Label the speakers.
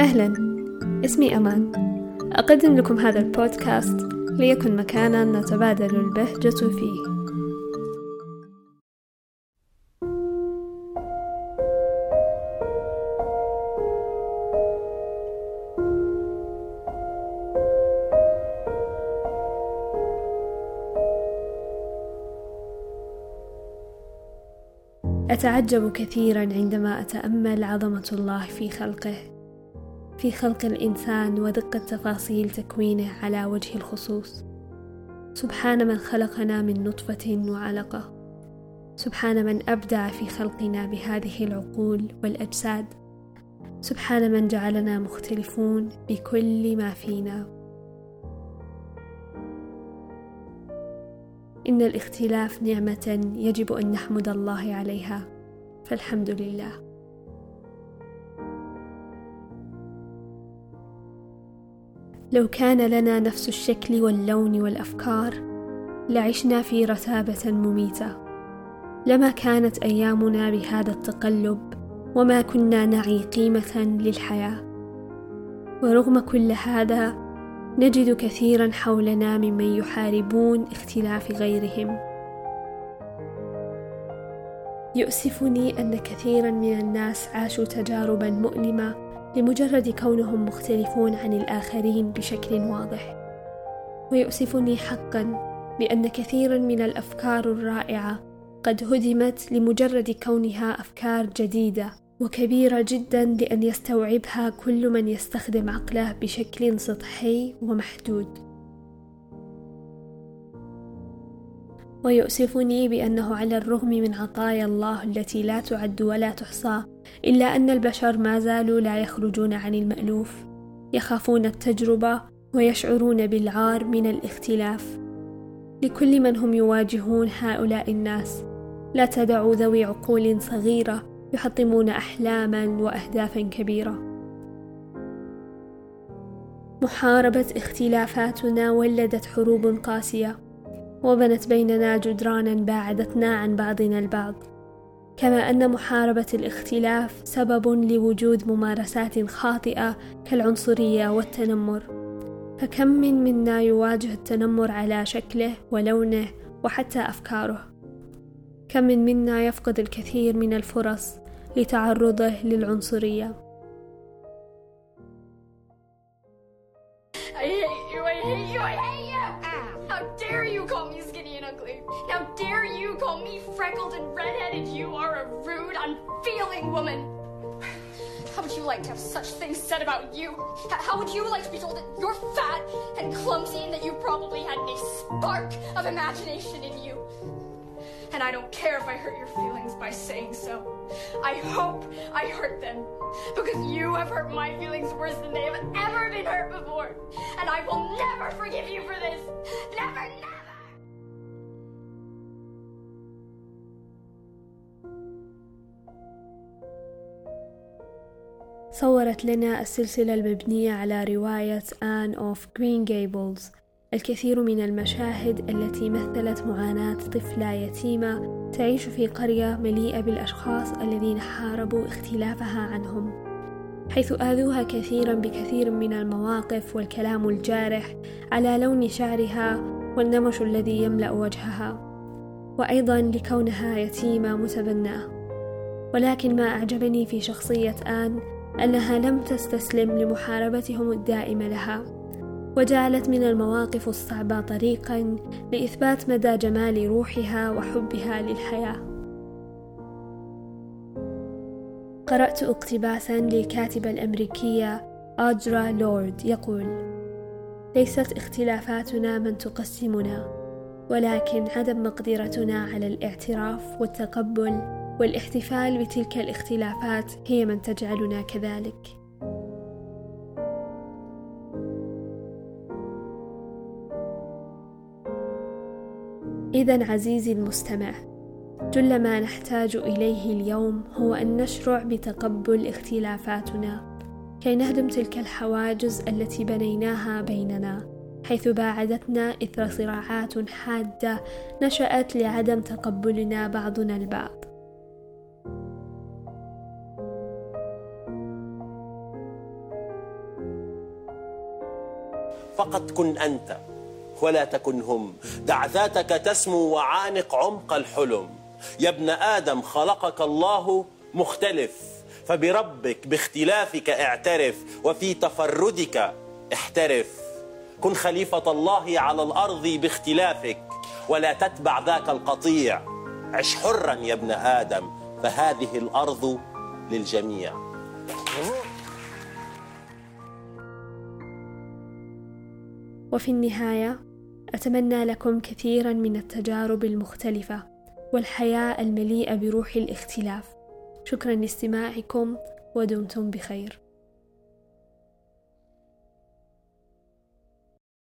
Speaker 1: أهلا. اسمي أمان. أقدم لكم هذا البودكاست ليكن مكانا نتبادل البهجة فيه. أتعجب كثيرا عندما أتأمل عظمة الله في خلقه. في خلق الإنسان ودقة تفاصيل تكوينه على وجه الخصوص. سبحان من خلقنا من نطفة وعلقة. سبحان من أبدع في خلقنا بهذه العقول والأجساد. سبحان من جعلنا مختلفون بكل ما فينا. إن الاختلاف نعمة يجب أن نحمد الله عليها. فالحمد لله. لو كان لنا نفس الشكل واللون والأفكار لعشنا في رتابه مميتة. لما كانت أيامنا بهذا التقلب وما كنا نعي قيمة للحياة. ورغم كل هذا نجد كثيرا حولنا ممن يحاربون اختلاف غيرهم. يؤسفني أن كثيرا من الناس عاشوا تجاربا مؤلمة لمجرد كونهم مختلفون عن الآخرين بشكل واضح. ويؤسفني حقا بأن كثيرا من الأفكار الرائعة قد هدمت لمجرد كونها أفكار جديدة وكبيرة جدا لأن يستوعبها كل من يستخدم عقله بشكل سطحي ومحدود. ويؤسفني بأنه على الرغم من عطايا الله التي لا تعد ولا تحصى إلا أن البشر ما زالوا لا يخرجون عن المألوف يخافون التجربة ويشعرون بالعار من الاختلاف. لكل من هم يواجهون هؤلاء الناس لا تدعوا ذوي عقول صغيرة يحطمون أحلاما وأهدافا كبيرة. محاربة اختلافاتنا ولدت حروب قاسية. وبنت بيننا جدرانا باعدتنا عن بعضنا البعض. كما أن محاربة الاختلاف سبب لوجود ممارسات خاطئة كالعنصرية والتنمر. فكم من منا يواجه التنمر على شكله ولونه وحتى أفكاره؟ كم من منا يفقد الكثير من الفرص لتعرضه للعنصرية؟
Speaker 2: How dare you call me freckled and redheaded? You are a rude, unfeeling woman! How would you like to have such things said about you? How would you like to be told that you're fat and clumsy and that you probably hadn't a spark of imagination in you? and I don't care if I hurt your feelings by saying so. I hope I hurt them, because you have hurt my feelings worse than they have ever been hurt before, and I will never forgive you for this. Never, never!
Speaker 1: صورت لنا السلسلة المبنية على رواية آن أوف جرين جيبلز الكثير من المشاهد التي مثلت معاناة طفلة يتيمة تعيش في قرية مليئة بالأشخاص الذين حاربوا اختلافها عنهم. حيث آذوها كثيرا بكثير من المواقف والكلام الجارح على لون شعرها والنمش الذي يملأ وجهها. وأيضا لكونها يتيمة متبناه ولكن ما أعجبني في شخصية آن أنها لم تستسلم لمحاربتهم الدائمة لها وجعلت من المواقف الصعبة طريقا لإثبات مدى جمال روحها وحبها للحياة. قرأت اقتباسا للكاتبة الأمريكية آجرا لورد يقول: ليست اختلافاتنا من تقسمنا، ولكن عدم مقدرتنا على الاعتراف والتقبل والاحتفال بتلك الاختلافات هي من تجعلنا كذلك. إذا عزيزي المستمع جل ما نحتاج إليه اليوم هو أن نشرع بتقبل اختلافاتنا كي نهدم تلك الحواجز التي بنيناها بيننا حيث باعدتنا إثر صراعات حادة نشأت لعدم تقبلنا بعضنا البعض.
Speaker 3: فقط كن أنت ولا تكن هم. دع ذاتك تسمو وعانق عمق الحلم. يا ابن آدم خلقك الله مختلف. فبربك باختلافك اعترف وفي تفردك احترف. كن خليفة الله على الأرض باختلافك ولا تتبع ذاك القطيع. عش حرا يا ابن آدم فهذه الأرض للجميع.
Speaker 1: وفي النهاية أتمنى لكم كثيرا من التجارب المختلفة والحياة المليئة بروح الاختلاف. شكرا لاستماعكم ودمتم بخير.